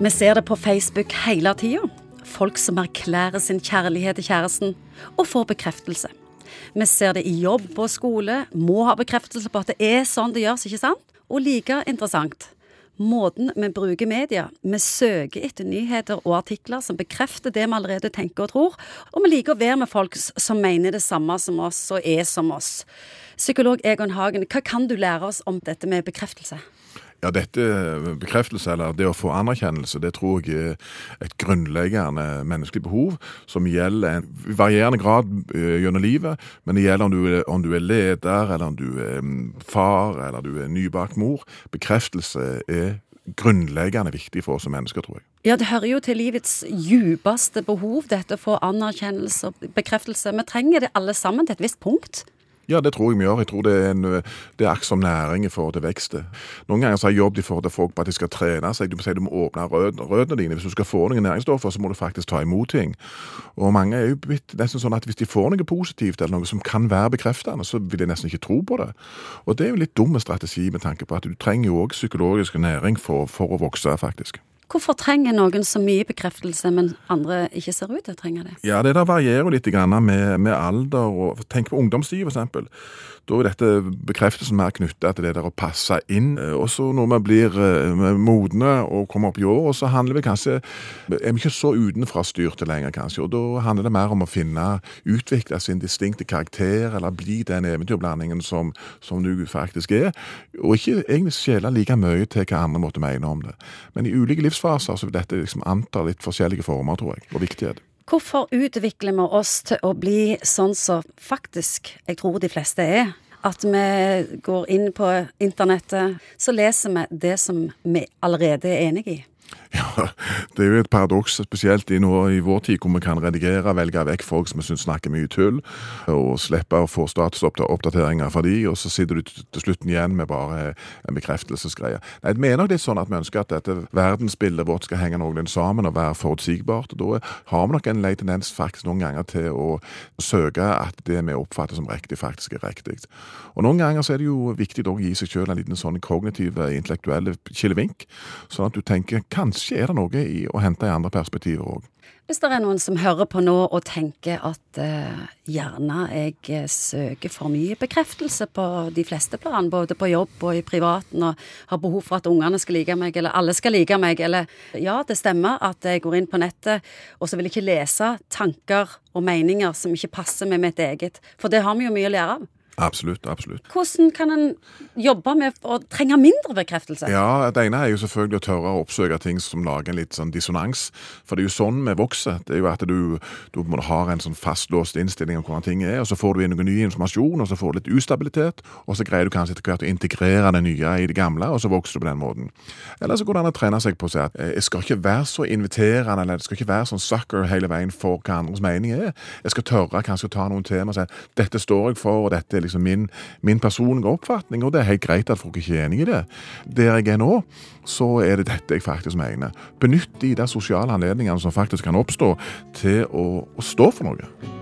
Vi ser det på Facebook hele tida. Folk som erklærer sin kjærlighet til kjæresten og får bekreftelse. Vi ser det i jobb og skole, må ha bekreftelse på at det er sånn det gjøres, ikke sant? Og like interessant, måten vi bruker media. Vi søker etter nyheter og artikler som bekrefter det vi allerede tenker og tror, og vi liker å være med folk som mener det samme som oss og er som oss. Psykolog Egon Hagen, hva kan du lære oss om dette med bekreftelse? Ja, dette bekreftelse, eller det å få anerkjennelse, det tror jeg er et grunnleggende menneskelig behov som gjelder i varierende grad eh, gjennom livet. Men det gjelder om du, er, om du er leder, eller om du er mm, far, eller du er nybakt mor. Bekreftelse er grunnleggende viktig for oss som mennesker, tror jeg. Ja, det hører jo til livets djupeste behov, dette å få anerkjennelse og bekreftelse. Vi trenger det alle sammen til et visst punkt. Ja, det tror jeg vi gjør. Jeg tror det er, en, det er som næring i forhold til vekst. Noen ganger så har jeg jobbet i forhold til folk på at de skal trene seg. Du må si du må åpne rødene dine. Hvis du skal få noen næringsstoffer, så må du faktisk ta imot ting. Og mange er jo blitt nesten sånn at hvis de får noe positivt, eller noe som kan være bekreftende, så vil de nesten ikke tro på det. Og det er jo litt dumme strategi med tanke på at du trenger jo òg psykologisk næring for, for å vokse, faktisk. Hvorfor trenger noen så mye bekreftelse, men andre ikke ser ut til å trenge det? Ja, Det der varierer litt med, med alder. og Tenk på ungdomstid, f.eks. Da er dette bekreftelsen mer knytta til det der å passe inn. Og så når vi blir eh, modne og kommer opp i år, så handler vi kanskje Er vi ikke så utenfrastyrte lenger, kanskje. Og da handler det mer om å finne, utvikle sin distinkte karakter, eller bli den eventyrblandingen som, som du faktisk er. Og ikke egentlig skjele like mye til hva andre måtte mene om det. Men i ulike livsfaser så dette liksom antar litt forskjellige former, tror jeg, og viktighet. Hvorfor utvikler vi oss til å bli sånn som faktisk jeg tror de fleste er? At vi går inn på internettet, så leser vi det som vi allerede er enig i. Ja, Det er jo et paradoks, spesielt i, nå, i vår tid hvor vi kan redigere, velge vekk folk som vi syns snakker mye tull, og slippe å få statusoppdateringer fra de, og så sitter du til slutten igjen med bare en bekreftelsesgreie. Nei, Jeg mener nok litt sånn at vi ønsker at dette verdensbildet vårt skal henge noenlunde sammen og være forutsigbart. og Da har vi nok en lei tendens faktisk noen ganger til å søke at det vi oppfatter som riktig, faktisk er riktig. Og Noen ganger så er det jo viktig å gi seg selv en liten sånn kognitiv, intellektuell kilevink, sånn at du tenker kanskje kanskje er det noe i å hente i andre perspektiver òg. Hvis det er noen som hører på nå og tenker at eh, gjerne jeg eh, søker for mye bekreftelse på de fleste plan, både på jobb og i privaten, og har behov for at ungene skal like meg, eller alle skal like meg, eller ja, det stemmer at jeg går inn på nettet, og så vil jeg ikke lese tanker og meninger som ikke passer med mitt eget, for det har vi jo mye å lære av. Absolutt. absolutt. Hvordan kan en jobbe med å trenge mindre bekreftelse? Ja, Det ene er jo selvfølgelig å tørre å oppsøke ting som lager en litt sånn dissonans. For det er jo sånn vi vokser. Det er jo at du, du har en sånn fastlåst innstilling om hvordan ting er, og så får du inn noe ny informasjon, og så får du litt ustabilitet, og så greier du kanskje etter hvert å integrere det nye i det gamle, og så vokser du på den måten. Eller så går det an å trene seg på å si at eh, jeg skal ikke være så inviterende, eller jeg skal ikke være sånn sucker hele veien for hva andres mening er. Jeg skal tørre kanskje å ta noen tema og si dette står jeg for, og dette er liksom min, min personlige oppfatning, og det er helt greit at folk ikke er enig i det. Der jeg er nå, så er det dette jeg faktisk mener. Benytt de der sosiale anledningene som faktisk kan oppstå, til å, å stå for noe.